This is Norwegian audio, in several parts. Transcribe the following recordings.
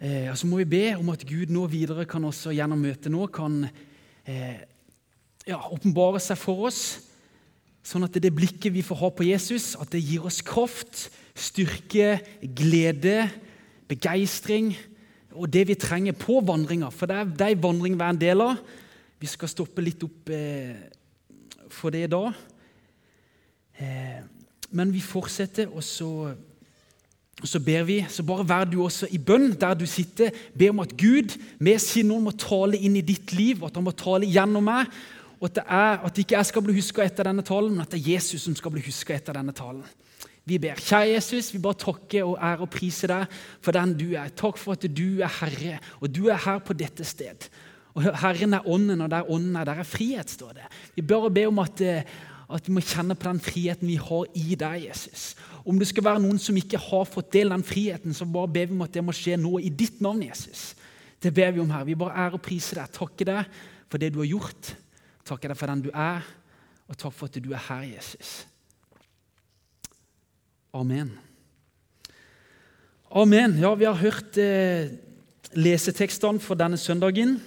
Eh, og så må vi be om at Gud nå videre kan også gjennom møtet nå kan eh, ja, seg for oss. Sånn at det blikket vi får ha på Jesus, at det gir oss kraft, styrke, glede, begeistring og det vi trenger på vandringa. For det er, de er vandring vi er en del av. Vi skal stoppe litt opp eh, for det da. Eh, men vi fortsetter, og så, så ber vi. Så bare vær du også i bønn der du sitter. Be om at Gud med sin ord må tale inn i ditt liv, og at han må tale gjennom meg. Og at, er, at ikke jeg skal bli huska etter denne talen, men at det er Jesus som skal bli huska etter denne talen. Vi ber. Kjære Jesus, vi bare takker og ære og priser deg for den du er. Takk for at du er Herre, og du er her på dette sted. Og Herren er ånden, og der ånden er, der er frihet, står det. Vi bør be om at, eh, at vi må kjenne på den friheten vi har i deg, Jesus. Om det skal være noen som ikke har fått del den friheten, så bare ber vi om at det må skje nå i ditt navn, Jesus. Det ber vi om her. Vi bare ære og priser deg. Takker deg for det du har gjort. Takker deg for den du er, og takk for at du er her, Jesus. Amen. Amen. Ja, vi har hørt eh, lesetekstene for denne søndagen.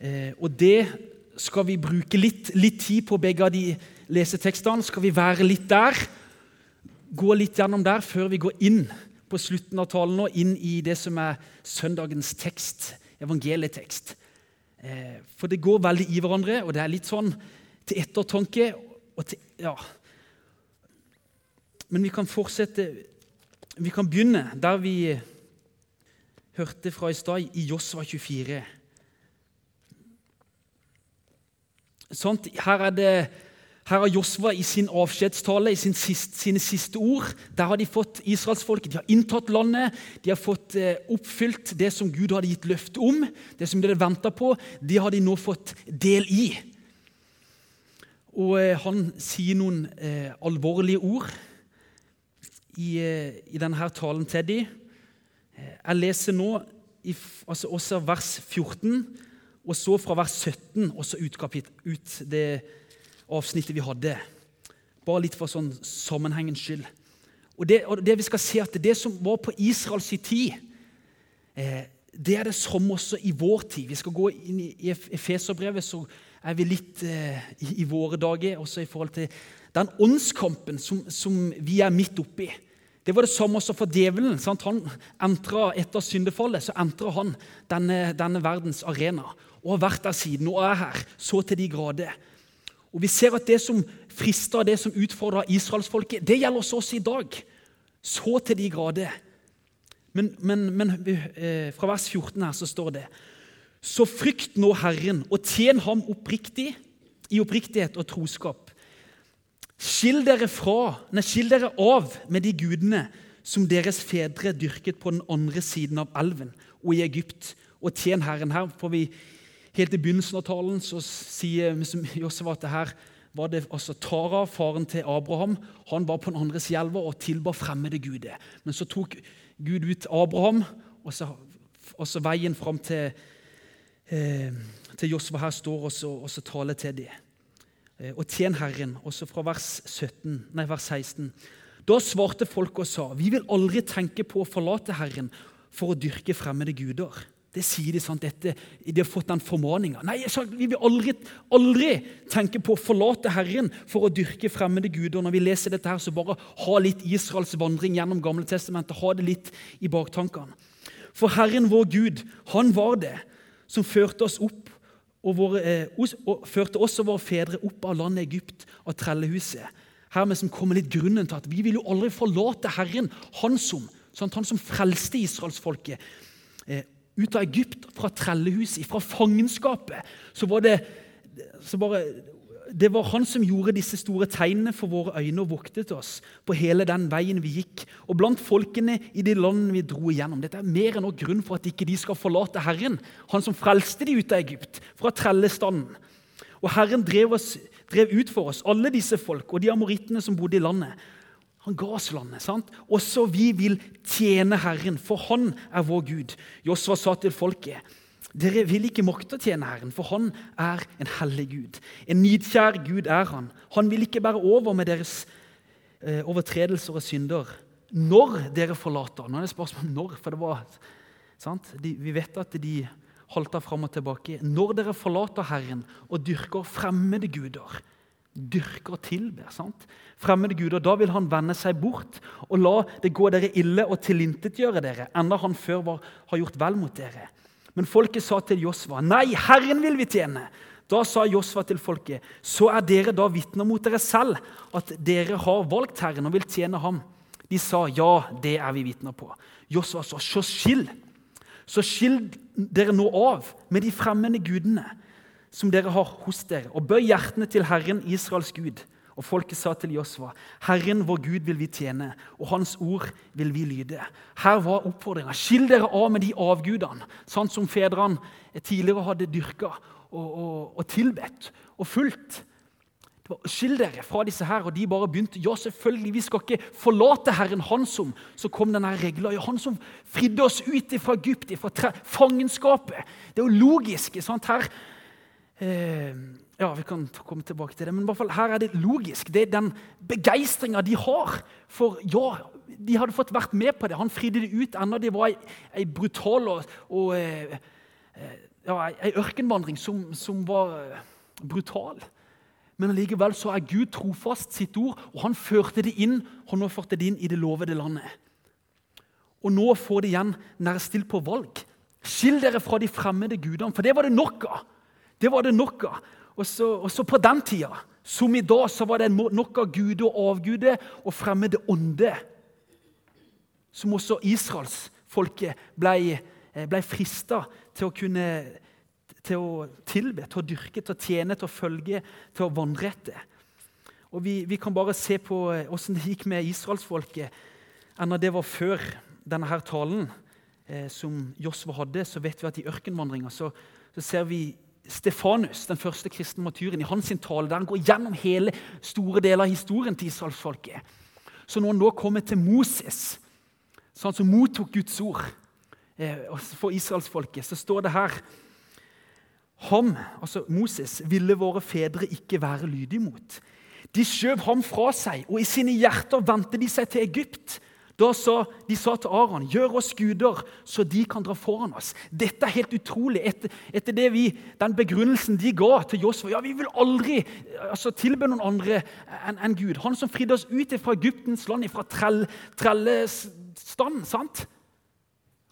Eh, og det skal vi bruke litt, litt, tid på, begge av de lesetekstene. Skal vi være litt der, gå litt gjennom der, før vi går inn på slutten av talen og inn i det som er søndagens tekst, evangelietekst. Eh, for det går veldig i hverandre, og det er litt sånn til ettertanke. og til, ja, men vi kan fortsette Vi kan begynne der vi hørte fra i stad, i Josva 24. Sånt, her er det her har Josva i sin avskjedstale, i sin sist, sine siste ord der har de fått Israelsfolket, de har inntatt landet, de har fått eh, oppfylt det som Gud hadde gitt løfte om. Det som de hadde venta på, det har de nå fått del i. Og eh, Han sier noen eh, alvorlige ord i, eh, i denne talen til dem. Eh, jeg leser nå i, altså også vers 14, og så fra vers 17 og så ut, ut det avsnittet vi hadde. Bare litt for sånn sammenhengens skyld. Og det, og det, vi skal se at det som var på Israels tid, eh, det er det samme også i vår tid. Vi skal gå inn I Efeserbrevet så er vi litt eh, i, i, våre dager, også i forhold til den åndskampen som, som vi er midt oppi. Det var det samme også for djevelen. Sant? Han entra Etter syndefallet så entra han denne, denne, verdens arena og har vært der siden og er her så til de grader. Og Vi ser at det som frister, det som utfordrer israelsfolket, det gjelder også oss i dag. Så til de grader. Men, men, men eh, fra vers 14 her så står det Så frykt nå Herren, og tjen ham oppriktig, i oppriktighet og troskap. Skill dere, fra, nei, skill dere av med de gudene som deres fedre dyrket på den andre siden av elven og i Egypt, og tjen Herren. Her får vi Helt i begynnelsen av talen så sier Josef at det her var det altså Tara, faren til Abraham. Han var på den andre siden elva og tilba fremmede guder. Men så tok Gud ut Abraham, og så, og så veien fram til, eh, til Josef her står også, og så taler til dem. Eh, og tjen Herren, også fra vers, 17, nei, vers 16. Da svarte folk og sa, vi vil aldri tenke på å forlate Herren for å dyrke fremmede guder. Det sier de sant, dette, de har fått den formaninga. Nei, vi vil aldri, aldri tenke på å forlate Herren for å dyrke fremmede guder. Når vi leser dette, her, så bare ha litt Israels vandring gjennom Gamle Testamentet. Ha det litt i baktankene. For Herren vår Gud, han var det som førte oss opp og, våre, eh, og, førte også våre fedre opp av landet Egypt, av trellehuset. Hermed som kommer litt grunnen til at vi vil jo aldri forlate Herren, han som, sant, han som frelste israelsfolket ut av Egypt, fra trellehuset, fra fangenskapet. Så var det så bare det var han som gjorde disse store tegnene for våre øyne og voktet oss på hele den veien vi gikk. Og blant folkene i de landene vi dro igjennom. Dette er mer enn nok grunn for at ikke de skal forlate Herren, han som frelste de ut av Egypt, fra trellestanden. Og Herren drev, oss, drev ut for oss alle disse folk og de amorittene som bodde i landet. Han ga oss landet. sant? Også vi vil tjene Herren, for han er vår Gud. Josva sa til folket dere vil ikke makte å tjene Herren, for han er en hellig Gud. En nidkjær Gud er han. Han vil ikke bære over med deres eh, overtredelser og synder når dere forlater Nå er det spørsmål når, for det var, De, vi vet at de halta fram og tilbake. Når dere forlater Herren og dyrker fremmede guder, dyrker og tilber sant? Fremmede guder, Da vil han vende seg bort og la det gå dere ille og tilintetgjøre dere, enda han før var, har gjort vel mot dere. Men folket sa til Josva, nei, Herren vil vi tjene. Da sa Josva til folket, så er dere da vitner mot dere selv, at dere har valgt Herren og vil tjene ham. De sa ja, det er vi vitner på. Josva sa, så skill. Så skill dere nå av med de fremmede gudene som dere har hos dere, og bøy hjertene til Herren, Israels Gud. Og folket sa til Josva, Herren vår Gud vil vi tjene, og Hans ord vil vi lyde. Her var oppfordringa. Skill dere av med de avgudene, sånn som fedrene tidligere hadde dyrka og, og, og tilbedt og fulgt. Skill dere fra disse her. Og de bare begynte. Ja, selvfølgelig, vi skal ikke forlate Herren, han som Så kom denne regla. Ja, han som fridde oss ut fra Egypt, fra fangenskapet. Det er jo logisk. sant? Her ja, Vi kan komme tilbake til det, men i hvert fall her er det logisk. Det er den begeistringa de har. For ja, de hadde fått vært med på det. Han fridde det ut enda det var ei, brutal og, og eh, eh ja, ei ørkenvandring som, som var eh, brutal. Men allikevel så er Gud trofast sitt ord, og han førte det inn han nå førte det inn i det lovede landet. Og nå får de igjen nærstilt på valg. Skill dere fra de fremmede gudene, for det var det nok av. Det var det nok av. Og så, på den tida, som i dag, så var det nok av gude og avgude og fremmede ånde. Som også israelsfolket ble, eh, ble frista til å kunne til å tilbe, til å dyrke, til å tjene, til å følge, til å vandre etter. Og vi, vi, kan bare se på åssen eh, det gikk med israelsfolket enda det var før denne her talen eh, som Josva hadde. Så vet vi at i ørkenvandringa så, så, ser vi Stefanus, den første kristne martyren, i hans tale der han går gjennom hele store deler av historien til israelsfolket. Så når han da kommer til Moses, sånn som mottok Guds ord eh, for israelsfolket, så står det her Ham, altså Moses, ville våre fedre ikke være lydige mot. De skjøv ham fra seg, og i sine hjerter vendte de seg til Egypt. Da sa de sa til Aron, 'Gjør oss guder, så de kan dra foran oss.' Dette er helt utrolig. Etter, etter det vi, den begrunnelsen de ga til Josfa Ja, vi vil aldri altså, tilbe noen andre enn en Gud. Han som fridde oss ut fra Egyptens land, fra trell, trellestand. sant?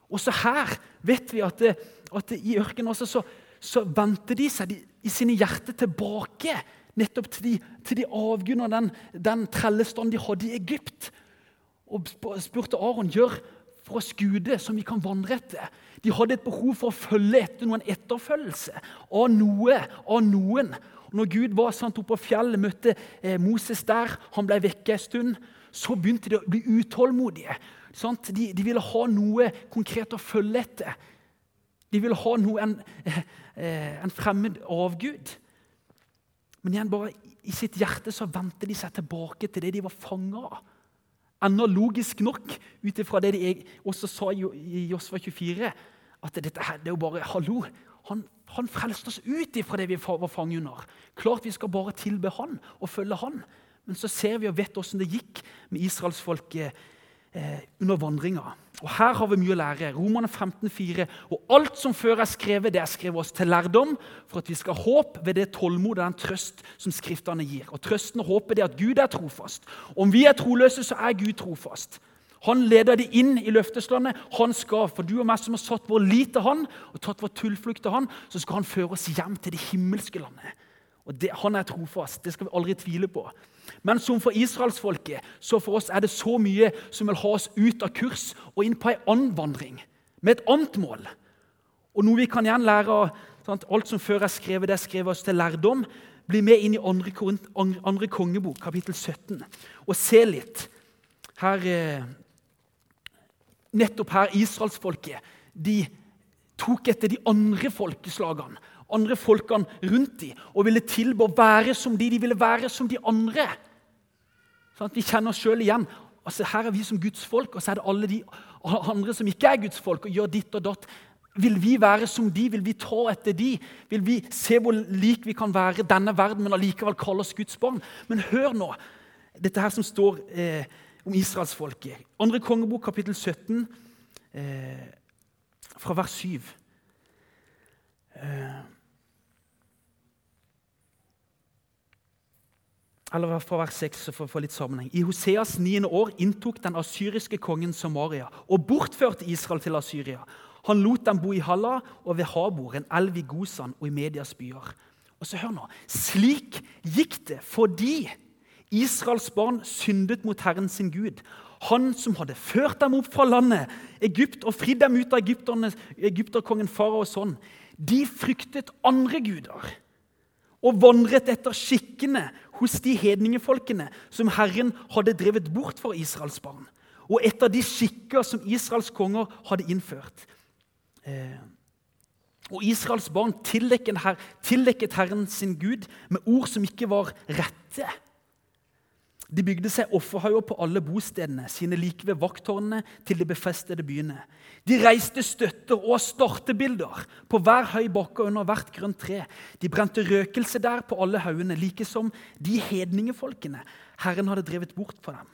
Også her vet vi at, det, at det, i ørkenen også så så vendte de seg i sine hjerter tilbake nettopp til de, til de avgudene den, den trellestanden de hadde i Egypt. Og spurte Aron gjør for oss guder som vi kan vandre etter. De hadde et behov for å følge etter noen etterfølgelse av noe, av noen. Og når Gud var sant oppe på fjellet, møtte eh, Moses der, han ble vekke en stund, så begynte de å bli utålmodige. De, de, ville ha noe konkret å følge etter. De ville ha noe, en, eh, en fremmed avgud. Men igjen, bare i sitt hjerte så vendte de seg tilbake til det de var fanga av. Enda logisk nok, ut ifra det de også sa i Josva 24, at dette her, det er jo bare Hallo! Han, han frelste oss ut ifra det vi var fanget under. Klart vi skal bare tilbe han og følge han. Men så ser vi og vet åssen det gikk med israelsfolket eh, under vandringa. Og Her har vi mye å lære. Romerne 15,4. Og alt som før er skrevet, det er skrevet oss til lærdom, for at vi skal ha håp ved det tålmod og den trøst som Skriftene gir. Og Trøsten og håpet er at Gud er trofast. Om vi er troløse, så er Gud trofast. Han leder de inn i løfteslandet. Han skal, for du og meg som har satt vår lit til han, og tatt vår tullflukt til han, så skal han føre oss hjem til det himmelske landet. Og det, Han er trofast. Det skal vi aldri tvile på. Men som for israelsfolket, så for oss er det så mye som vil ha oss ut av kurs og inn på ei annen vandring, med et annet mål. Og noe vi kan igjen lære av sant? alt som før er skrevet, det er skrevet oss til lærdom. Bli med inn i andre, andre kongebok, kapittel 17, og se litt. Her, eh, nettopp her israelsfolket de tok etter de andre folkeslagene andre folkene rundt dem og ville tilbe å være som de. De ville være som de andre. Sånn at vi kjenner oss sjøl igjen. Altså, her er vi som Guds folk, og så er det alle de andre som ikke er Guds folk, og gjør ditt og datt. Vil vi være som de? Vil vi ta etter de? Vil vi se hvor lik vi kan være denne verden, men allikevel kalle oss Guds barn? Men hør nå dette her som står eh, om israelsfolket. Andre kongebok, kapittel 17, eh, fra vers 7. eller fra vers 6, for å få litt sammenheng. I Hoseas niende år inntok den asyriske kongen Samaria og bortførte Israel til Asyria. Han lot dem bo i Halla og ved Habor, en elv i Gosan og i Medias byer. Og så hør nå, Slik gikk det fordi Israels barn syndet mot Herren sin Gud. Han som hadde ført dem opp fra landet Egypt og fridd dem ut av egypterkongen faraos hånd. De fryktet andre guder og vandret etter skikkene hos de hedningefolkene som Herren hadde drevet bort for Israels barn, og etter de skikker som Israels konger hadde innført. Eh, og Israels barn tildekket, her, tildekket Herren sin Gud med ord som ikke var rette. De bygde seg offerhauger på alle bostedene sine like ved vakttårnene til de befestede byene. De reiste støtter og startebilder på hver høy bakke og under hvert grønt tre. De brente røkelse der på alle haugene, like som de hedningefolkene Herren hadde drevet bort for dem.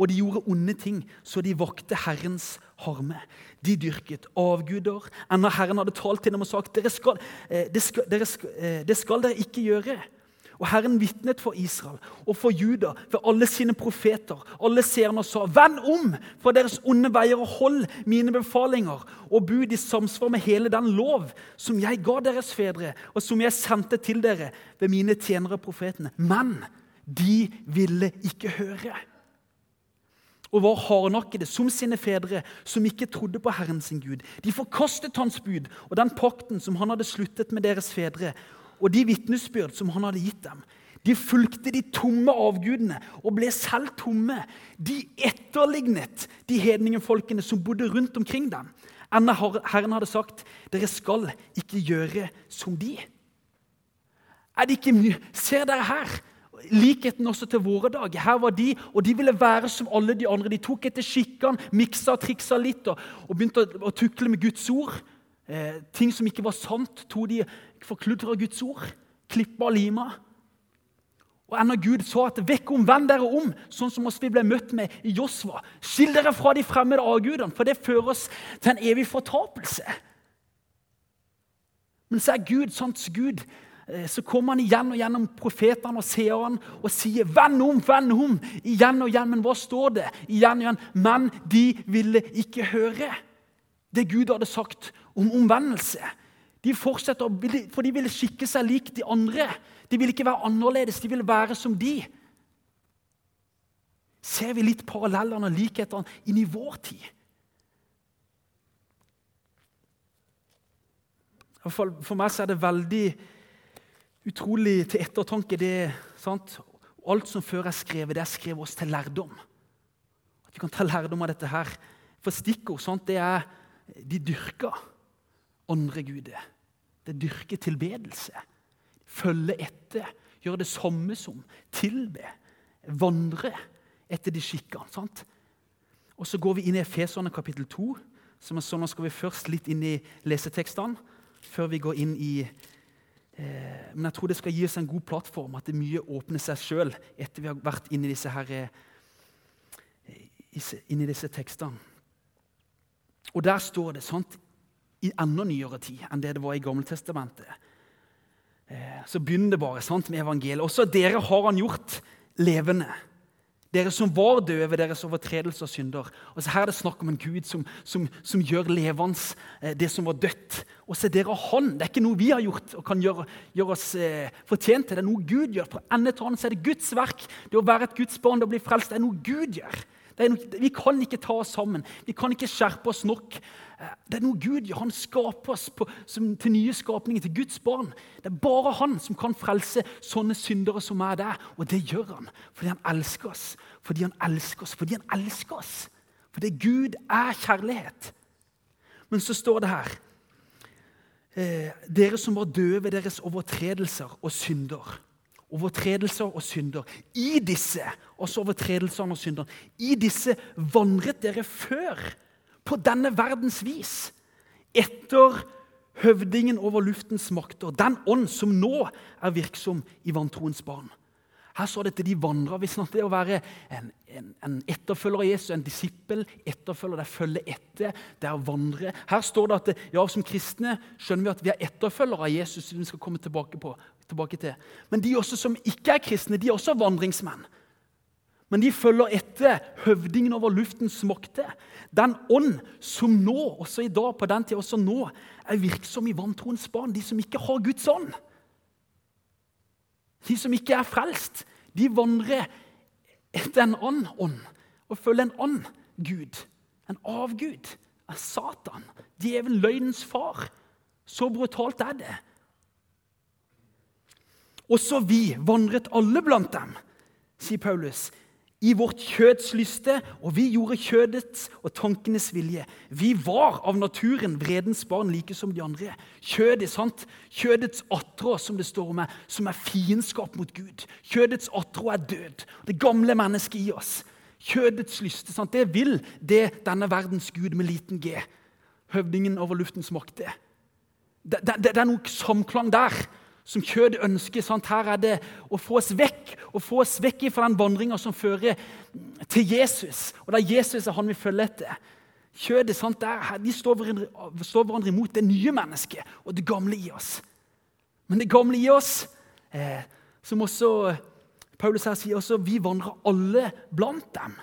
Og de gjorde onde ting, så de vakte Herrens harme. De dyrket avguder, enda Herren hadde talt til dem og sagt dere skal, eh, det, skal, dere eh, det skal dere ikke gjøre. Og Herren vitnet for Israel og for Juda ved alle sine profeter. Alle seerne sa, 'Vend om fra deres onde veier og hold mine befalinger' 'og bud i samsvar med hele den lov som jeg ga deres fedre,' 'og som jeg sendte til dere ved mine tjenere profetene.' Men de ville ikke høre. Og var hardnakkede som sine fedre, som ikke trodde på Herren sin Gud. De forkastet hans bud og den pakten som han hadde sluttet med deres fedre og de vitnesbyrd som han hadde gitt dem. De fulgte de tomme avgudene og ble selv tomme. De etterlignet de hedningefolkene som bodde rundt omkring dem. Enda Herren hadde sagt, 'Dere skal ikke gjøre som de'. Er det ikke mye? Ser dere her? Likheten også til våre dager. Her var de, og de ville være som alle de andre. De tok etter skikkene, miksa og triksa litt og, og begynte å, å, tukle med Guds ord. Eh, ting som ikke var sant, tok de forkludra Guds ord. Klippa og lima. Og enda Gud så at vekk om, vend dere om, sånn som oss vi ble møtt med i Josva. Skill dere fra de fremmede avgudene, for det fører oss til en evig fortapelse. Men så er Gud sant Gud. Eh, så kommer han igjen og gjennom profetene og seerne og sier 'vend om, vend om'. Igjen og igjen. Men hva står det? Igjen og igjen. Men de ville ikke høre det Gud hadde sagt om omvendelse. De fortsetter, for de ville skikke seg lik de andre. De ville ikke være annerledes, de ville være som de. Ser vi litt parallellene og likhetene inn i vår tid? For meg er det veldig utrolig til ettertanke. det, sant? Alt som før er skrevet, det er skrevet oss til lærdom. At vi kan ta lærdom av dette her. For stikkord sant? det er de dyrker andre guder. Det dyrker tilbedelse. Følge etter. Gjøre det samme som. Tilbe. Vandre etter de skikkene. sant? Og Så går vi inn i Efeserne kapittel 2. Som er sånn, Nå skal vi først litt inn i lesetekstene før vi går inn i eh, Men jeg tror det skal gi oss en god plattform, at det mye åpner seg sjøl etter vi har vært inne i disse, her, eh, inn i disse tekstene. Og der står det sant, i enda nyere tid enn det det var i Gammeltestamentet. Eh, så begynner det bare sant, med evangeliet. Også dere har han gjort levende. Dere som var døde ved deres overtredelser og synder. Og Her er det snakk om en Gud som, som, som gjør levende eh, det som var dødt. Og se, er dere Han. Det er ikke noe vi har gjort og kan gjøre, gjøre oss eh, fortjent til. Det er noe Gud gjør. Fra ende til annen er det Guds verk. Det å være et Guds barn, det å bli frelst, det er noe Gud gjør. Noe, vi kan ikke ta oss sammen. Vi kan ikke skjerpe oss nok. Eh, det er noe Gud gjør. Han skaper oss på, som, til nye skapninger, til Guds barn. Det er bare han som kan frelse sånne syndere som er der. Og det gjør han fordi han elsker oss. Fordi han elsker oss. Fordi han elsker oss. Fordi Gud er kjærlighet. Men så står det her eh, Dere som var døde ved deres overtredelser og synder overtredelser og synder. I disse også overtredelsene og syndene, i disse vandret dere før på denne verdens vis. Etter høvdingen over luftens makter, den ånd som nå er virksom i vantroens barn. Her står det at de vandrer. hvis det det å være en, en, en etterfølger av Jesus, en disippel. Etterfølger, det er følge etter, det er å vandre. Her står det at ja, som kristne skjønner vi at vi er etterfølgere av Jesus. som vi skal komme tilbake, på, tilbake til. Men de også som ikke er kristne, de er også vandringsmenn. Men de følger etter høvdingen over luftens makter. Den ånd som nå, også i dag, på den tid, også nå, er virksom i vantroens barn. De som ikke har Guds ånd. De som ikke er frelst, de vandrer etter en annen ånd og følger en annen gud. En avgud. En Satan. Djevelen, løgnens far. Så brutalt er det. Også vi vandret alle blant dem, sier Paulus i vårt kjøds lyste, og vi gjorde kjødets og tankenes vilje. Vi var av naturen vredens barn, like som de andre. Kjødet, sant? Kjødets attrå, som det står om, som er fiendskap mot Gud. Kjødets attrå er død. Det gamle mennesket i oss. Kjødets lyste, sant? det vil det denne verdens gud med liten g. Høvdingen over luftens makt. Det, det, det, det er noe samklang der som kjødet ønsker. Sant? Her er det å få oss vekk å få oss vekk fra den vandringa som fører til Jesus. Og det er Jesus er han vi følger etter. Kjødet sant? Der, de står hverandre, står hverandre imot det nye mennesket og det gamle i oss. Men det gamle i oss, eh, som også Paulus her sier, også, vi vandrer alle blant dem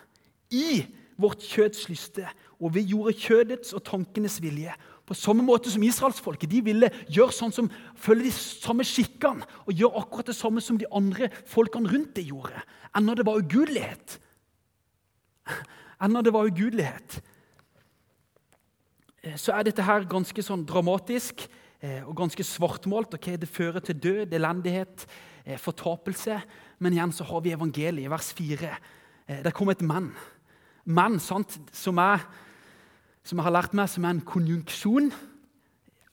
i vårt kjøds lyste. Og vi gjorde kjødets og tankenes vilje. På samme måte som israelsfolket. De ville gjøre sånn som følge de samme skikkene og gjøre akkurat det samme som de andre folkene rundt det gjorde. Enda det var ugudelighet. Enda det var ugudelighet. Eh, så er dette her ganske sånn dramatisk eh, og ganske svartmålt. Okay, det fører til død, elendighet, eh, fortapelse. Men igjen så har vi evangeliet i vers 4. Der kommer et menn. Menn sant, som er som jeg har lært meg, som er en konjunksjon.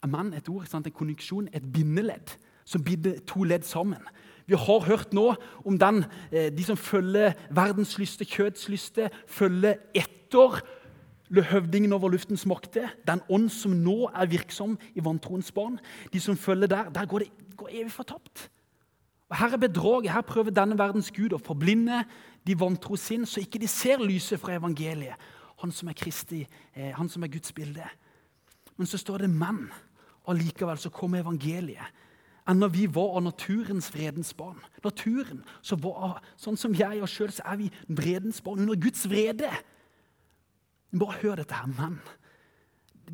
Mann, et ord, sant? en konjunksjon, et bindeledd som binder to ledd sammen. Vi har hørt nå om den, eh, de som følger verdens lyste, kjøds lyste, følger etter høvdingen over luftens makter, den ånd som nå er virksom i vantroens barn. De som følger der, der går det går evig fortapt. Og Her er bedraget. Her prøver denne verdens gud å forblinde de vantro sinn, så ikke de ser lyset fra evangeliet han som er Kristi, eh, han som er Guds bilde. Men så står det 'men'. Allikevel så kommer evangeliet. Enda vi var av naturens vredens barn. Naturen, så var, Sånn som jeg og sjøl, så er vi vredens barn under Guds vrede. Bare hør dette her. Men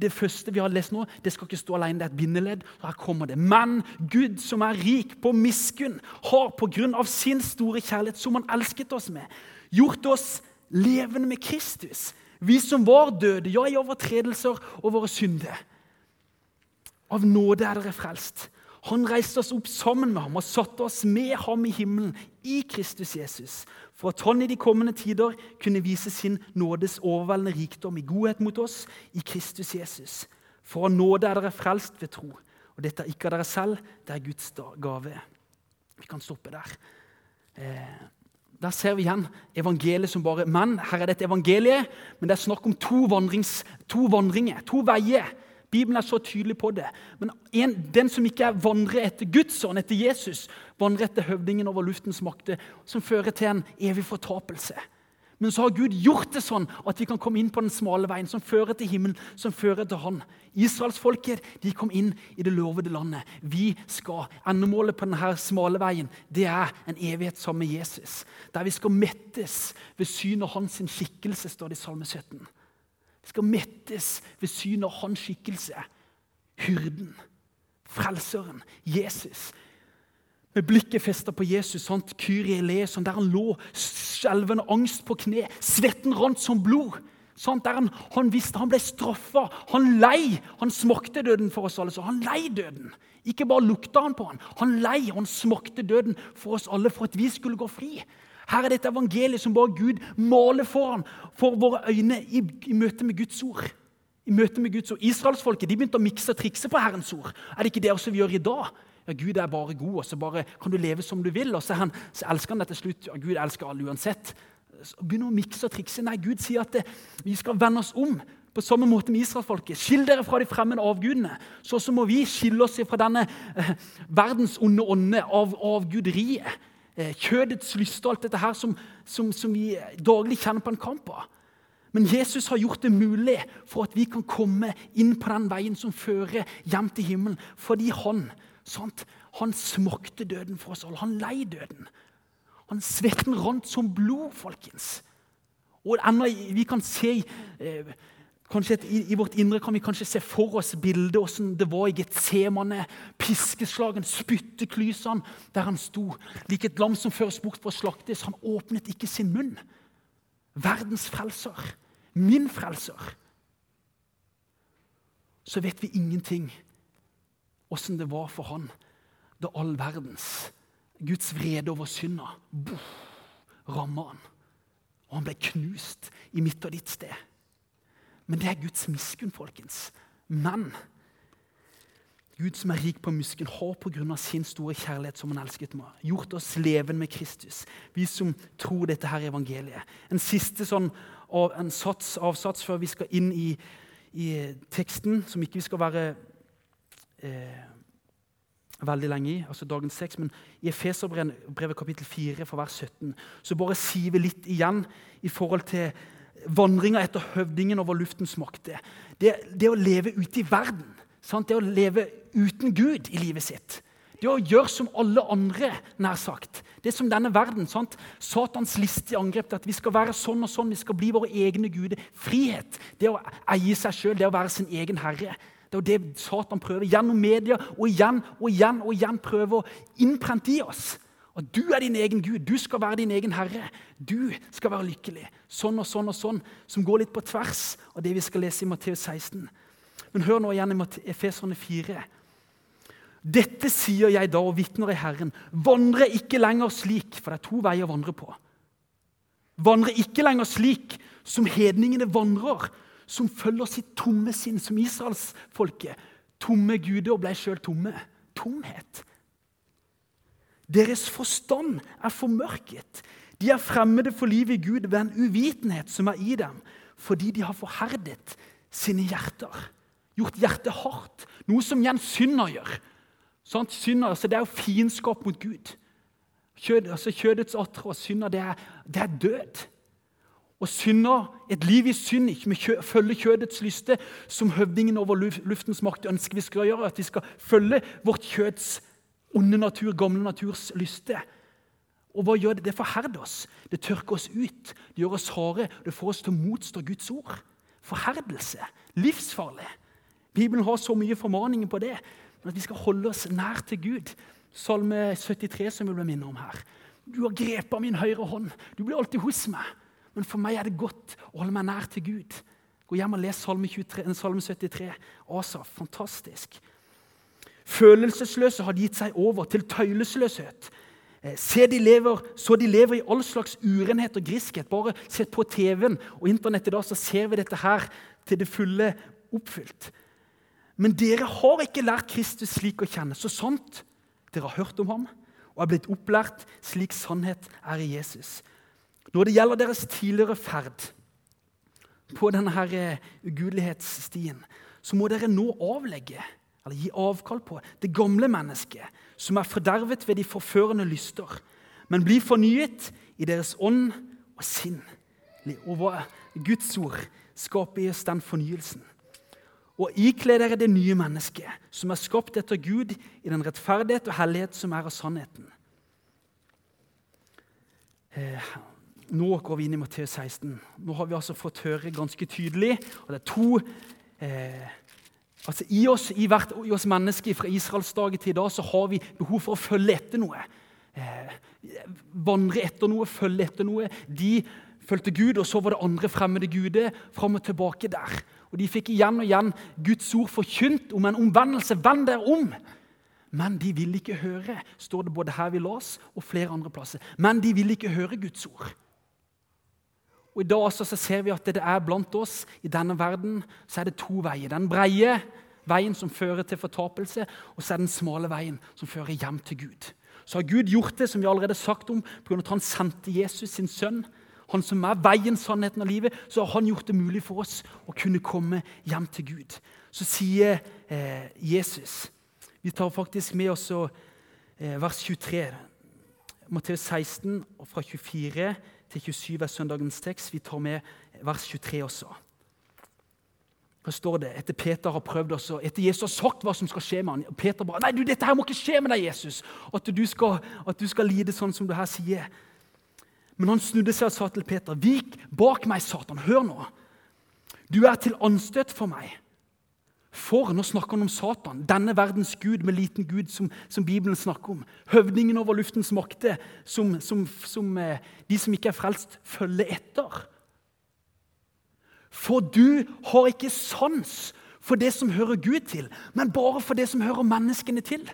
det første vi har lest nå, det skal ikke stå alene. Det er et bindeledd. og her kommer det. Men Gud, som er rik på miskunn, har på grunn av sin store kjærlighet, som han elsket oss med, gjort oss levende med Kristus. Vi som var døde, ja, i overtredelser og våre synder. Av nåde er dere frelst. Han reiste oss opp sammen med ham og satte oss med ham i himmelen i Kristus Jesus, for at han i de kommende tider kunne vise sin nådes overveldende rikdom i godhet mot oss i Kristus Jesus. For av nåde er dere frelst ved tro. Og dette er ikke av dere selv, det er Guds gave. Vi kan stoppe der. Eh, der ser vi igjen evangeliet som bare Men her er det et evangelie, men det er snakk om to, to vandringer, to veier. Bibelen er så tydelig på det. Men en, den som ikke er vandrer etter Guds ånd, etter Jesus, vandrer etter høvdingen over luftens makter, som fører til en evig fortapelse. Men så har Gud gjort det sånn at vi kan komme inn på den smale veien som fører til himmelen, som fører til Han. Israelsfolket de kom inn i det lovede landet. Vi skal, Endemålet på denne smale veien det er en evighet sammen med Jesus. Der vi skal mettes ved synet av hans skikkelse, står det i Salme 17. Vi skal mettes ved synet av hans skikkelse. Hyrden, frelseren, Jesus med blikket festa på Jesus, sant? Kyrie eleison, der han lå skjelvende angst på kne. Svetten rant som blod. Sant? Der han, han, visste han ble straffa. Han lei. Han smakte døden for oss alle. Så han lei døden. Ikke bare lukta han på han. Han lei han smakte døden for oss alle for at vi skulle gå fri. Her er dette evangeliet som bare Gud maler foran for våre øyne i, i møte med Guds ord. I møte med Guds ord. Israelsfolket begynte å mikse og trikse på Herrens ord. Er det ikke det også vi gjør i dag? Ja, Gud er bare god, og så bare kan du leve som du vil. Og så, han, så elsker han deg til slutt. Ja, Gud elsker alle uansett. Så begynner å mikse og trikse. Nei, Gud sier at det, vi skal vende oss om. På samme måte med israelsfolket. Skill dere fra de fremmede avgudene. Så så må vi skille oss fra denne eh, verdens onde ånde av avguderiet. eh, kjødets lyst og alt dette her som, som, som vi daglig kjenner på en kamp av. Men Jesus har gjort det mulig for at vi kan komme inn på den veien som fører hjem til himmelen. Fordi han, sant, han smakte døden for oss alle. Han lei døden. Han Svetten rant som blod, folkens. Og enda, vi kan se eh, kanskje et, i, i, vårt indre kan vi kanskje se for oss bildet hvordan det var i Getsemane. Piskeslagen, spytteklysene, der han sto. Lik et lam som føres bort for å slaktes. Han åpnet ikke sin munn. Verdens frelser min frelser, så vet vi ingenting åssen det var for han da all verdens, Guds vrede over synda, ramma han. Og han ble knust i mitt og ditt sted. Men det er Guds miskunn, folkens. Men Gud som er rik på musken, har pga. sin store kjærlighet som han elsket meg, gjort oss levende med Kristus. Vi som tror dette her evangeliet. En siste sånn av en sats, avsats før vi skal inn i, i teksten, som ikke vi skal være eh, veldig lenge i, altså dagens 6, men i Efeserbrevet kapittel 4 for vers 17, så bare sier vi litt igjen i forhold til vandringa etter høvdingen over luftens makt. Det, det å leve ute i verden, sant? det å leve uten Gud i livet sitt. Det å gjøre som alle andre, nær sagt. Det er som denne verden. sant? Satans listige angrep at vi skal være sånn og sånn, vi skal bli våre egne guder. Frihet, det å eie seg sjøl, det å være sin egen herre. Det er det Satan prøver gjennom media og igjen og igjen og igjen prøver å innprente i oss. At du er din egen Gud, du skal være din egen herre. Du skal være lykkelig. Sånn og sånn og sånn, som går litt på tvers av det vi skal lese i Matteus 16. Men hør nå igjen i Efeserne 4. Dette sier jeg da og vitner i Herren. Vandre ikke lenger slik, for det er to veier å vandre på. Vandre ikke lenger slik som hedningene vandrer, som følger sitt tomme sinn, som israelsfolket. Tomme guder ble sjøl tomme. Tomhet. Deres forstand er formørket. De er fremmede for livet i Gud ved en uvitenhet som er i dem, fordi de har forherdet sine hjerter. Gjort hjertet hardt, noe som igjen synder gjør. Sånn, synder, altså, det er jo fiendskap mot Gud. Kjød, altså, kjødets atre og synder, det er, det er død. Og synder, et liv i synd, ikke med kjø, følge kjødets lyste, som høvdingen over luftens makt ønsker vi skal gjøre. At vi skal følge vårt kjøds onde natur, gamle naturs lyste. Og hva gjør det? Det forherder oss. Det tørker oss ut. Det gjør oss harde. Det får oss til å motstå Guds ord. Forherdelse. Livsfarlig. Bibelen har så mye formaninger på det men at vi skal holde oss nær til Gud. Salme 73, som vi ble minnet om her. Du har grepet min høyre hånd. Du blir alltid hos meg. Men for meg er det godt å holde meg nær til Gud. Gå hjem og les Salme, 23, Salme 73. Asaf, fantastisk. Følelsesløse har gitt seg over til tøylesløshet. Eh, se de lever, så de lever i all slags urenhet og griskhet. Bare sett på TV-en og Internett i dag, så ser vi dette her til det fulle oppfylt. Men dere har ikke lært Kristus slik å kjenne, så sant dere har hørt om ham og er blitt opplært slik sannhet er i Jesus. Når det gjelder deres tidligere ferd på denne her eh, ugudelighetsstien, så må dere nå avlegge, eller gi avkall på, det gamle mennesket, som er fordervet ved de forførende lyster, men bli fornyet i deres ånd og sinn. Og hva Guds ord skaper i oss den fornyelsen og ikle dere det nye mennesket, som er skapt etter Gud i den rettferdighet og hellighet som er av sannheten. Eh, nå går vi inn i Matteus 16. Nå har vi altså fått høre ganske tydelig og det er to eh, altså i oss, i, hvert, i oss mennesker fra Israels dager til i dag så har vi behov for å følge etter noe. Eh, vandre etter noe, følge etter noe. De fulgte Gud, og så var det andre fremmede guder fram og tilbake der. Og De fikk igjen og igjen Guds ord forkynt om en omvendelse. Vend dere om! Men de ville ikke høre, står det både her vi las og flere andre plasser. Men de ville ikke høre Guds ord. Og I dag så ser vi at det er blant oss i denne verden så er det to veier. Den breie veien som fører til fortapelse, og så er den smale veien som fører hjem til Gud. Så har Gud gjort det som vi allerede har sagt om, pga. at han sendte Jesus, sin sønn, han som er veien, sannheten og livet, så har han gjort det mulig for oss å kunne komme hjem til Gud. Så sier eh, Jesus Vi tar faktisk med oss eh, vers 23. Matteus 16, fra 24 til 27 er søndagens tekst. Vi tar med vers 23 også. Hva står det? Etter Peter har prøvd også, etter Jesus har sagt hva som skal skje med han, Peter bare, nei du, dette her må ikke skje med deg, Jesus. At du skal, at du skal lide sånn som du her sier. Men han snudde seg og sa til Peter, 'Vik bak meg, Satan. Hør nå.' 'Du er til anstøt for meg.' For nå snakker han om Satan, denne verdens gud med liten gud, som, som Bibelen snakker om. Høvdingen over luftens makter, som, som, som eh, de som ikke er frelst, følger etter. For du har ikke sans for det som hører Gud til, men bare for det som hører menneskene til.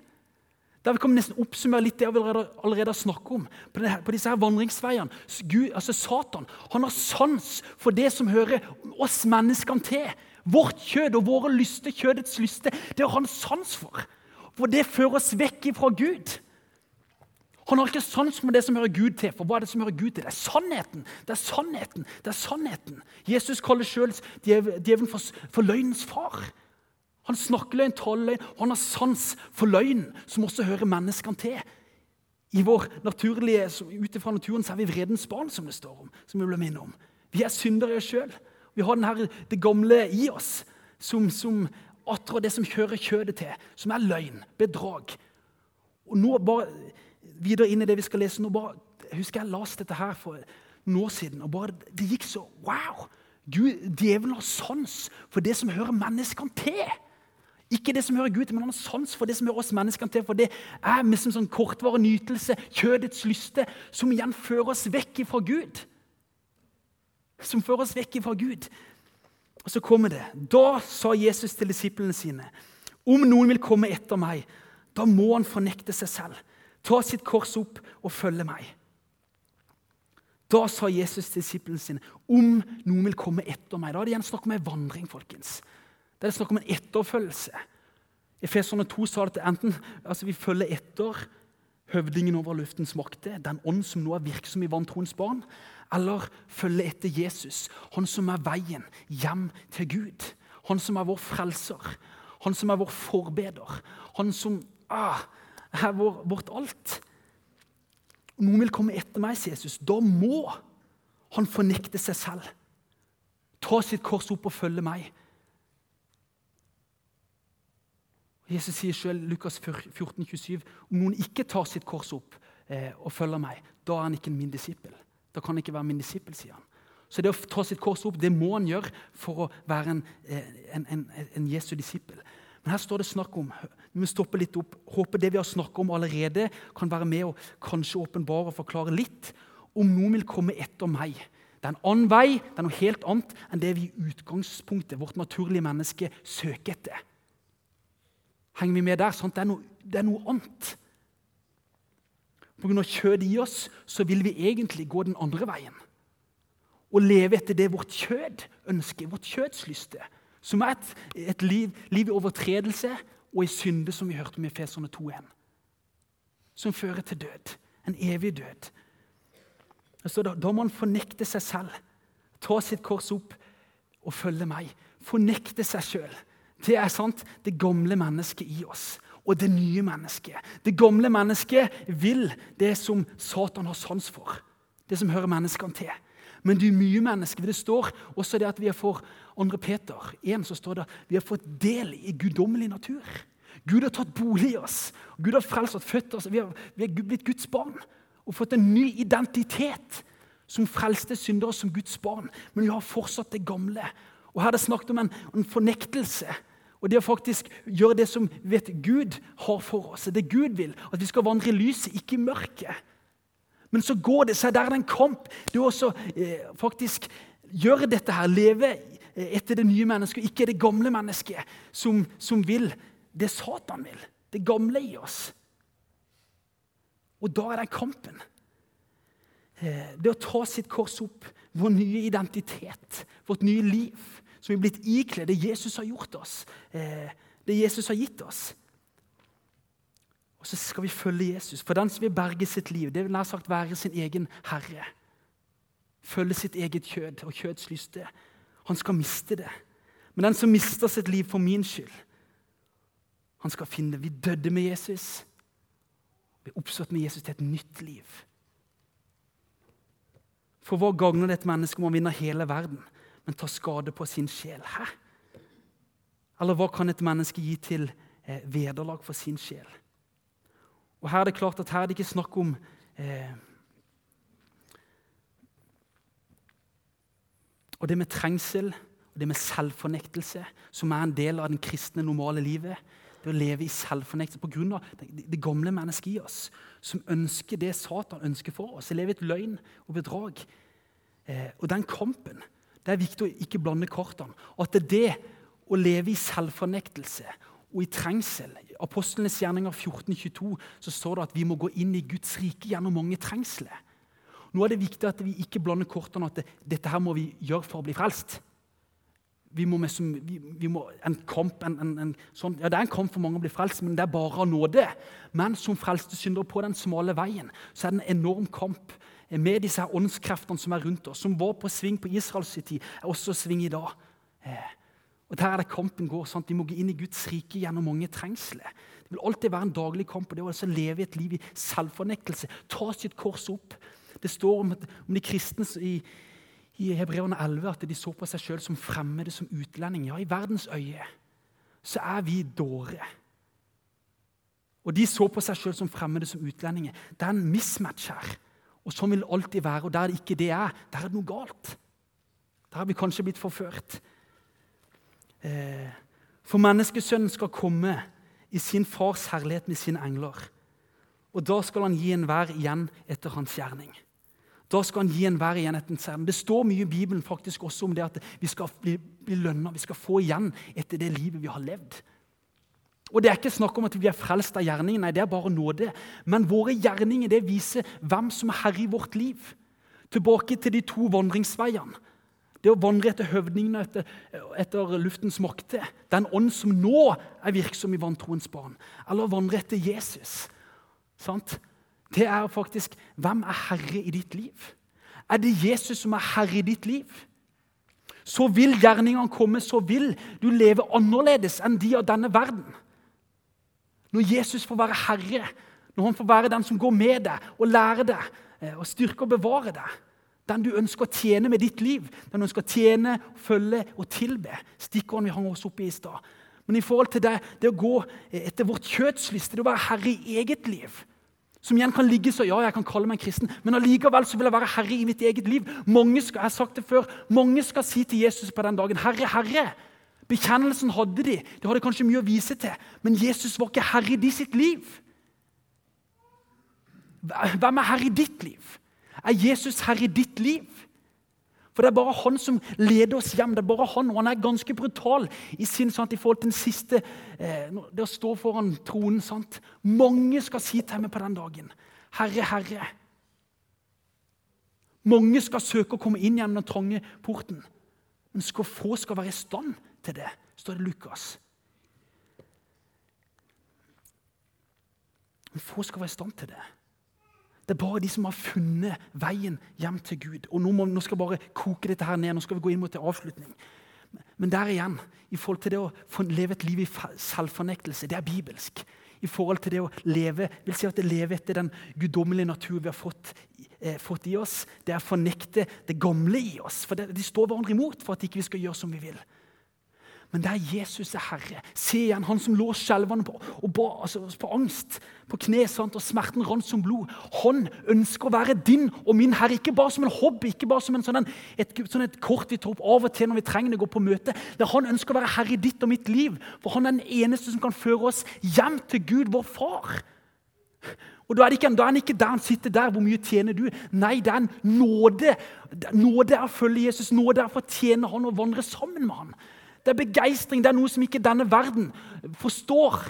Der vi kan nesten oppsummere litt det vi allerede, har snakket om. På, på, disse her vandringsveiene. Gud, altså Satan han har sans for det som hører oss menneskene til. Vårt kjød og våre lyster, kjødets lyster, det har han sans for. For det fører oss vekk ifra Gud. Han har ikke sans for det som hører Gud til. For hva er det som hører Gud til? Det er sannheten. Det er sannheten. det er sannheten. Jesus kaller sjøl djevelen for, for løgnens far. Han snakker løgn, taler løgn, og han har sans for løgn, som også hører menneskene til. I vår naturlige, Ut ifra naturen så er vi vredens barn, som det står om. som Vi ble minnet om. Vi er syndere sjøl. Vi har denne, det gamle i oss, som, som attrår det som kjører kjødet til, som er løgn, bedrag. Og nå bare videre inn i det vi skal lese nå, bare, Jeg husker jeg leste dette her for noen siden, og bare, det gikk så Wow! Gud, Djevelen har sans for det som hører menneskene til. Ikke det som hører Gud til, men han har sans for det som hører oss menneskene til. For det er liksom sånn kortvarig nytelse, kjødets lyste, som igjen fører oss vekk fra Gud. Som fører oss vekk fra Gud. Og så kommer det. Da sa Jesus til disiplene sine.: Om noen vil komme etter meg, da må han fornekte seg selv. Ta sitt kors opp og følge meg. Da sa Jesus til disiplene sine, om noen vil komme etter meg. Da er det igjen snakk om en vandring. folkens. Det er snakk om en etterfølgelse. Efeserne 2 sa det til enten altså vi følger etter høvdingen over luftens makter, den ånd som nå er virksom i vantroens barn, eller følge etter Jesus, han som er veien hjem til Gud. Han som er vår frelser, han som er vår forbeder, han som ah, er vår, vårt alt. Om Noen vil komme etter meg, sier Jesus. Da må han fornekte seg selv. Ta sitt kors opp og følge meg. Jesus sier selv Lukas 14, 27, om noen ikke tar sitt kors opp eh, og følger meg, da er han ikke min disippel. Da kan han ikke være min disippel, sier han. Så det å ta sitt kors opp det må han gjøre for å være en, eh, en, en, en Jesu disippel. Men her står det snakk om vi må stoppe litt opp, Håper det vi har snakket om allerede, kan være med og kanskje åpenbare og forklare litt om noen vil komme etter meg. Det er en annen vei, det er noe helt annet enn det vi i utgangspunktet, vårt naturlige menneske, søker etter. Henger vi med der? Sant? Det, er noe, det er noe annet. Pga. kjødet i oss så vil vi egentlig gå den andre veien. Og leve etter det vårt kjød ønsker, vårt kjødslyste. Som er et, et liv, liv, i overtredelse og i synde, som vi hørte med Feserne 2.1. Som fører til død. En evig død. Altså, da, da må man fornekte seg selv. Ta sitt kors opp og følge meg. Fornekte seg sjøl. Det er sant, det gamle mennesket i oss og det nye mennesket. Det gamle mennesket vil det som Satan har sans for. Det som hører menneskene til. Men det nye mennesket, det står også det at vi fått 2. Peter 1, så står det vi har fått del i guddommelig natur. Gud har tatt bolig i oss. Gud har frelst oss, født oss. Vi har, vi har blitt Guds barn og fått en ny identitet som frelste syndere som Guds barn. Men vi har fortsatt det gamle. Og Her er det snakket om en, en fornektelse og det å faktisk gjøre det som vet Gud har for oss, det Gud vil, at vi skal vandre i lyset, ikke i mørket. Men så går det seg der er det en kamp. Det å også eh, faktisk gjøre dette her, leve eh, etter det nye mennesket, ikke det gamle mennesket som, som vil det Satan vil. Det gamle i oss. Og da er det kampen. Eh, det å ta sitt kors opp, vår nye identitet, vårt nye liv som er blitt ikledd det Jesus har gjort oss, eh, det Jesus har gitt oss. Og så skal vi følge Jesus. For den som vil berge sitt liv, det vil nær sagt være sin egen herre. Følge sitt eget kjød og kjødslyste. Han skal miste det. Men den som mister sitt liv for min skyld, han skal finne det. Vi døde med Jesus. bli oppstått med Jesus til et nytt liv. For hva gagner det et menneske om han vinner hele verden, men tar skade på sin sjel? Hæ? Eller hva kan et menneske gi til eh, vederlag for sin sjel? Og Her er det klart at her er det ikke snakk om eh, Og det med trengsel og det med selvfornektelse, som er en del av den kristne, normale livet, det å leve i selvfornektelse pga. Det, det gamle mennesket i oss, som ønsker det Satan ønsker for oss. Å leve i et løgn og bedrag. Eh, og den kampen det er viktig å ikke blande kortene. Og at det er det å leve i selvfornektelse og i trengsel Apostlenes gjerninger 14.22 så står det at vi må gå inn i Guds rike gjennom mange trengsler. Nå er det viktig at vi ikke blander kortene at det, dette her må vi gjøre for å bli frelst. Vi må, vi, vi må en kamp, en, en, en sånn, ja, Det er en kamp for mange å bli frelst, men det er bare av nåde. Men som frelste syndere på den smale veien så er det en enorm kamp med disse her åndskreftene som er rundt oss, som var på sving på Israels tid, er også sving i dag. Eh, og Der er det kampen går. sant? Vi må gå inn i Guds rike gjennom mange trengsler. Det vil alltid være en daglig kamp. og det å altså leve et liv i selvfornektelse. Ta sitt kors opp. Det står om, om de kristne i, i Hebreerne 11 at de så på seg sjøl som fremmede, som utlendinger. Ja, i verdens øye så er vi dårer. Og de så på seg sjøl som fremmede, som utlendinger. Det er en mismatch her. Og Sånn vil det alltid være. Og der det ikke det er, der er det noe galt. Der har vi kanskje blitt forført. Eh, for menneskesønnen skal komme i sin fars herlighet med sine engler. Og da skal han gi enhver igjen etter hans gjerning. Da skal han gi enhver igjen etter hans gjerning. Det står mye i Bibelen faktisk også om det at vi skal bli, bli lønna, vi skal få igjen etter det livet vi har levd. Og Det er ikke snakk om at vi er frelst av gjerningen, nei, det er bare nåde. Men våre gjerninger det viser hvem som er herre i vårt liv. Tilbake til de to vandringsveiene. Det å vandre etter høvdingene, etter, etter luftens makter. Den ånd som nå er virksom i vantroens barn. Eller å vandre etter Jesus. Sant? Det er faktisk hvem er herre i ditt liv? Er det Jesus som er herre i ditt liv? Så vil gjerningene komme, så vil du leve annerledes enn de av denne verden. Når Jesus får være herre, når han får være den som går med deg og lærer deg eh, og styrker og bevarer deg, den du ønsker å tjene med ditt liv, den du ønsker å tjene, følge og tilbe. Stikkordene vi hang oss opp i i stad. Men i forhold til det, det å gå etter vårt kjøtsliste, det å være herre i eget liv som igjen kan ligge så ja, jeg kan kalle meg en kristen, men allikevel så vil jeg være herre i mitt eget liv. Mange skal, jeg har sagt det før, mange skal si til Jesus på den dagen, 'Herre, Herre'. Bekjennelsen hadde de, de hadde kanskje mye å vise til, men Jesus var ikke herre i de sitt liv. Hvem er herre i ditt liv? Er Jesus herre i ditt liv? For Det er bare han som leder oss hjem. det er bare Han, og han er ganske brutal i sin sant, i forhold til den siste eh, Det å stå foran tronen. sant? Mange skal si til meg på den dagen, 'Herre, Herre'. Mange skal søke å komme inn gjennom den trange porten, men skal få skal være i stand til det, står det Lukas. Men få skal være i stand til det. Det er bare de som har funnet veien hjem til Gud. Og Nå, må, nå skal vi bare koke dette her ned. Nå skal vi gå inn mot en avslutning. Men der igjen, i forhold til det å leve et liv i selvfornektelse, det er bibelsk. I forhold til det å leve vil si at det leve etter den guddommelige natur vi har fått, eh, fått i oss. Det er å fornekte det gamle i oss. For det, De står hverandre imot for at ikke vi skal gjøre som vi vil. Men der Jesus er herre. Se igjen han som lå skjelvende på, altså, på angst, på kne, sant? og smerten rant som blod. Han ønsker å være din og min herre, ikke bare som en hobby, ikke bare som sånn, et, sånn et kort vi tar opp av og til når vi trenger det, gå på møte. Der han ønsker å være herre i ditt og mitt liv, for han er den eneste som kan føre oss hjem til Gud, vår far. Og da er han ikke der han sitter der. Hvor mye tjener du? Nei, det er en nåde. Nåde er å følge Jesus, nåde er å fortjene han og vandre sammen med han. Det er begeistring. Det er noe som ikke denne verden forstår.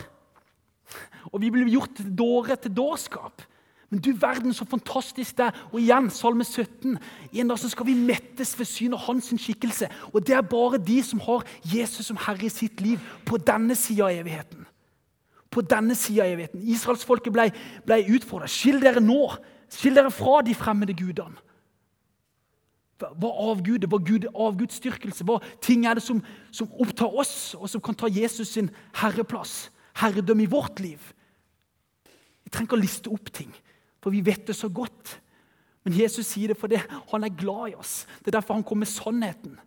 Og vi blir gjort til dåre til dårskap. Men du verden, så fantastisk det er. Og igjen, Salme 17. En dag så skal vi mettes ved syn av hans skikkelse. Og det er bare de som har Jesus som herre i sitt liv på denne sida av evigheten. På denne sida av evigheten. Israelsfolket ble, ble utfordra. Skill dere nå. Skill dere fra de fremmede gudene. Hva avguder? hva Gud, avgudsdyrkelse? Hva ting er det som, som, opptar oss, og som kan ta Jesus sin herreplass? Herredømme i vårt liv? Vi trenger ikke å liste opp ting, for vi vet det så godt. Men Jesus sier det fordi han er glad i oss. Det er derfor han kommer med sannheten.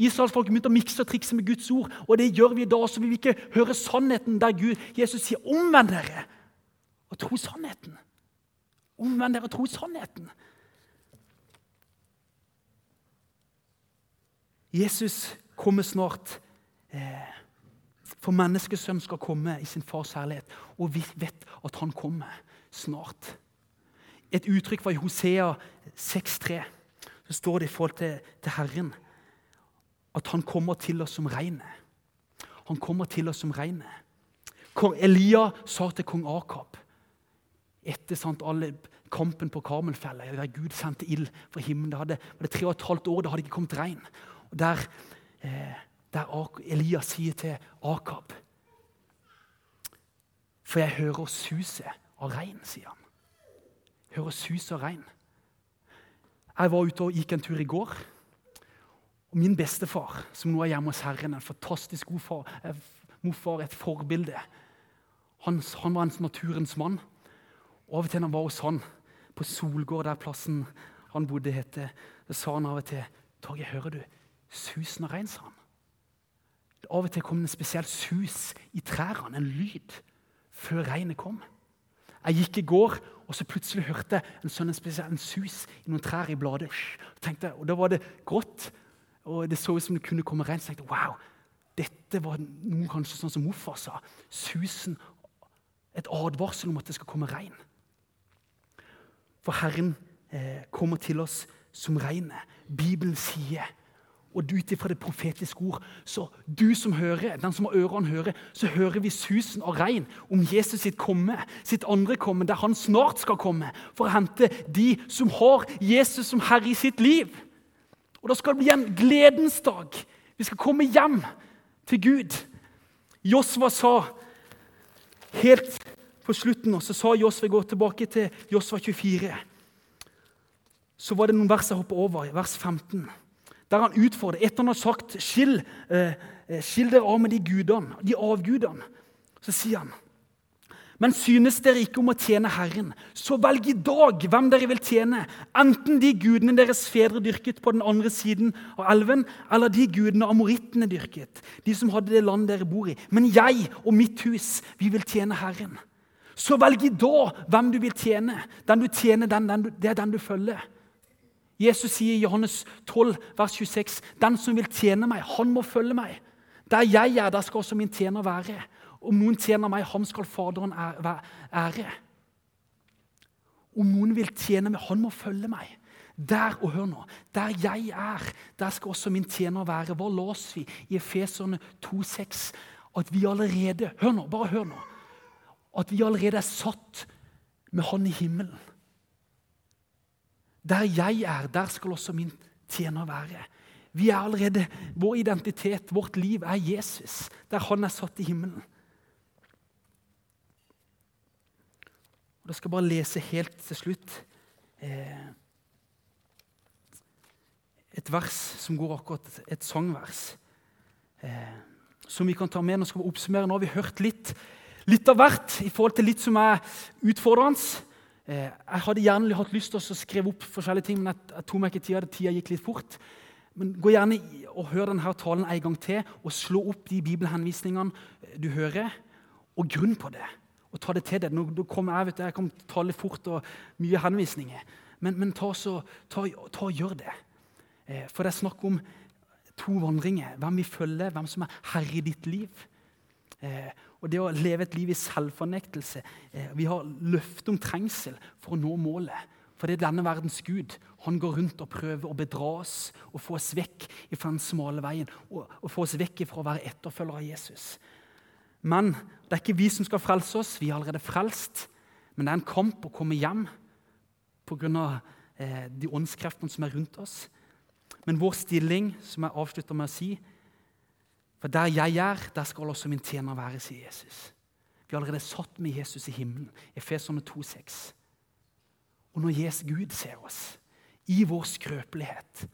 Israelsfolket begynte å mikse og trikse med Guds ord, og det gjør vi i dag. Så vi ikke høre sannheten der Gud, Jesus sier 'omvend dere' og tro sannheten. Omvend dere og tro sannheten. Jesus kommer snart. Eh, for menneskesønnen skal komme i sin fars herlighet, og vi vet at han kommer snart. Et uttrykk fra Hosea 6,3. Så står det i forhold til, til Herren at han kommer til oss som regnet. Han kommer til oss som regnet. Elia sa til kong Akab etter sant, alle kampen på Karmelfjellet, der Gud sendte ild fra himmelen. Det hadde, var det tre og et halvt år, det hadde ikke kommet regn. Der, eh, der Elias sier til Akab For jeg hører suset av regn, sier han. Hører suset av regn. Jeg var ute og gikk en tur i går. Og min bestefar, som nå er hjemme hos Herren, en fantastisk god far, eh, morfar, et forbilde han, han, var en naturens mann. Og Av og til når han var hos han på Solgård, der plassen han bodde, heter, sa han av og til 'Torgeir, hører du susen og regn?' sa han. Av og til kom det en spesiell sus i trærne, en lyd, før regnet kom. Jeg gikk i går, og så plutselig hørte en sånn en spesiell sus i noen trær i bladet. Og, og Da var det grått, og det så ut som det kunne komme regn. Så tenkte wow, dette var noe kanskje sånn som morfar sa. Susen, et advarsel om at det skal komme regn. For Herren eh, kommer til oss som regnet. Bibelen sier og ut ifra det profetiske ord. Så du som hører, den som har ørene hører, så hører vi susen og regn om Jesus sitt komme, sitt andre komme, der han snart skal komme for å hente de som har Jesus som herre i sitt liv. Og Da skal det bli en gledens dag. Vi skal komme hjem til Gud. Josva sa helt på slutten, og så sa Josva Gå tilbake til Josva 24. Så var det noen vers jeg hoppa over, vers 15. Der han utfordrer. Etter han har sagt 'skill, eh, eh, skill dere av med de gudene, de avgudene', så sier han men synes dere ikke om å tjene Herren, så velg i dag hvem dere vil tjene. Enten de gudene deres fedre dyrket på den andre siden av elven, eller de gudene amorittene dyrket, de som hadde det landet dere bor i. Men jeg og mitt hus, vi vil tjene Herren. Så velg i dag hvem du vil tjene. Den du tjener, den, den det er den du følger. Jesus sier i Johannes 12, vers 26.: Den som vil tjene meg, han må følge meg. Der jeg er, der skal også min tjener være. Om noen tjener meg, ham skal Faderen ære. Om noen vil tjene meg, han må følge meg. Der og hør nå, der jeg er, der skal også min tjener være. Hva låser vi i Efeserne 2,6? At vi allerede Hør nå, bare hør nå. At vi allerede er satt med Han i himmelen. Der jeg er, der skal også min tjener være. Vi er allerede, Vår identitet, vårt liv, er Jesus, der han er satt i himmelen. Da skal jeg bare lese helt til slutt eh, et vers som går akkurat Et sangvers. Eh, som vi kan ta med. Nå skal vi oppsummere. Nå har vi hørt litt, litt av hvert i forhold til litt som er utfordrende. Eh, jeg hadde gjerne hatt lyst til å skrive opp forskjellige ting, men jeg, jeg tok meg ikke tida. Tida gikk litt fort. Men Gå gjerne og hør denne talen en gang til, og slå opp de bibelhenvisningene du hører, og grunn på det og ta det til deg. Nå kommer jeg, vet du, jeg kommer til å tale fort og mye henvisninger. Men, men ta, så, ta, ta, og gjør det. Eh, for det er snakk om to vandringer. Hvem vi følger, hvem som er herre i ditt liv. Og det å leve et liv i selvfornektelse. Eh, vi har løfte om trengsel for å nå målet. For det er denne verdens Gud. Han går rundt og prøver å bedra oss og få oss vekk fra den smale veien. Og, og få oss vekk fra å være etterfølgere av Jesus. Men det er ikke vi som skal frelse oss. Vi er allerede frelst. Men det er en kamp å komme hjem pga. Eh, de åndskreftene som er rundt oss. Men vår stilling, som jeg avslutter med å si For der jeg er, der skal også min tjener være, sier Jesus. Vi har allerede satt med Jesus i himmelen. Efeserne 2,6. Og når Jesus Gud ser oss, i vår skrøpelighet,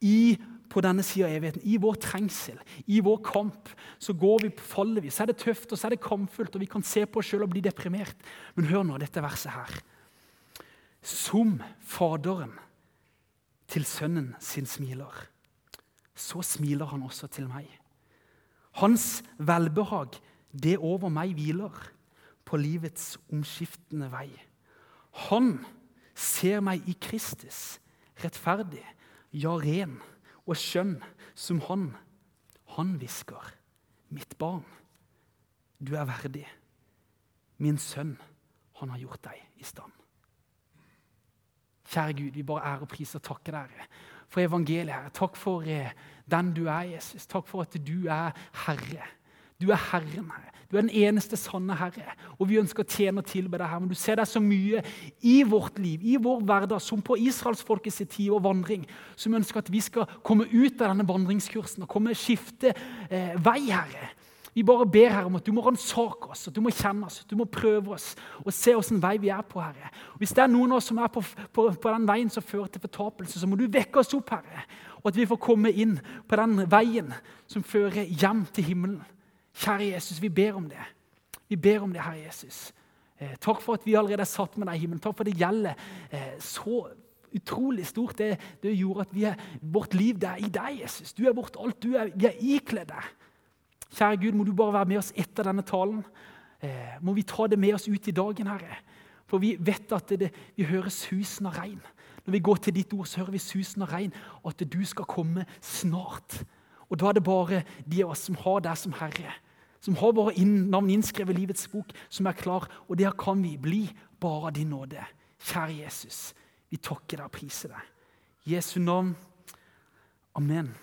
I, på denne sida av evigheten, i vår trengsel, i vår kamp, så går vi, faller vi. Så er det tøft og så er det kampfullt, og vi kan se på oss sjøl og bli deprimert. Men hør nå dette verset her. Som Faderen til Sønnen sin smiler, så smiler han også til meg. Hans velbehag, det over meg hviler på livets omskiftende vei. Han ser meg i Kristus, rettferdig, ja, ren og skjønn som han. Han hvisker, mitt barn, du er verdig. Min sønn, han har gjort deg i stand. Kjære Gud, vi bare ære og priser og takker deg for evangeliet. Herre. Takk for eh, den du er, Jesus. Takk for at du er Herre. Du er Herren, Herre. Du er den eneste sanne Herre. Og vi ønsker å tjene og tilbe deg, Herre. Men du ser deg så mye i vårt liv, i vår hverdag, som på israelsfolkets tid og vandring, som ønsker at vi skal komme ut av denne vandringskursen og komme skifte eh, vei, Herre. Vi bare ber Herre, om at du må ransake oss, at du må kjenne oss, at du må prøve oss og se hvilken vei vi er på. Herre. Hvis det er noen av oss som er på, på, på den veien som fører til fortapelse, så må du vekke oss opp, Herre. Og at vi får komme inn på den veien som fører hjem til himmelen. Kjære Jesus, vi ber om det. Vi ber om det, Herre Jesus. Eh, takk for at vi allerede er satt med deg i himmelen. Takk for at det gjelder eh, så utrolig stort. Det, det gjorde at er, vårt liv det er i deg, Jesus. Du er vårt alt. Du er, vi er ikledd deg. Kjære Gud, må du bare være med oss etter denne talen. Eh, må vi ta det med oss ut i dagen, Herre. For vi vet at det, vi hører susen av regn. Når vi går til ditt ord, så hører vi susen av regn, og at du skal komme snart. Og da er det bare de av oss som har deg som Herre som har våre navn innskrevet i livets bok, som er klar. Og der kan vi bli bare av din nåde. Kjære Jesus, vi takker deg og priser deg. Jesu navn. Amen.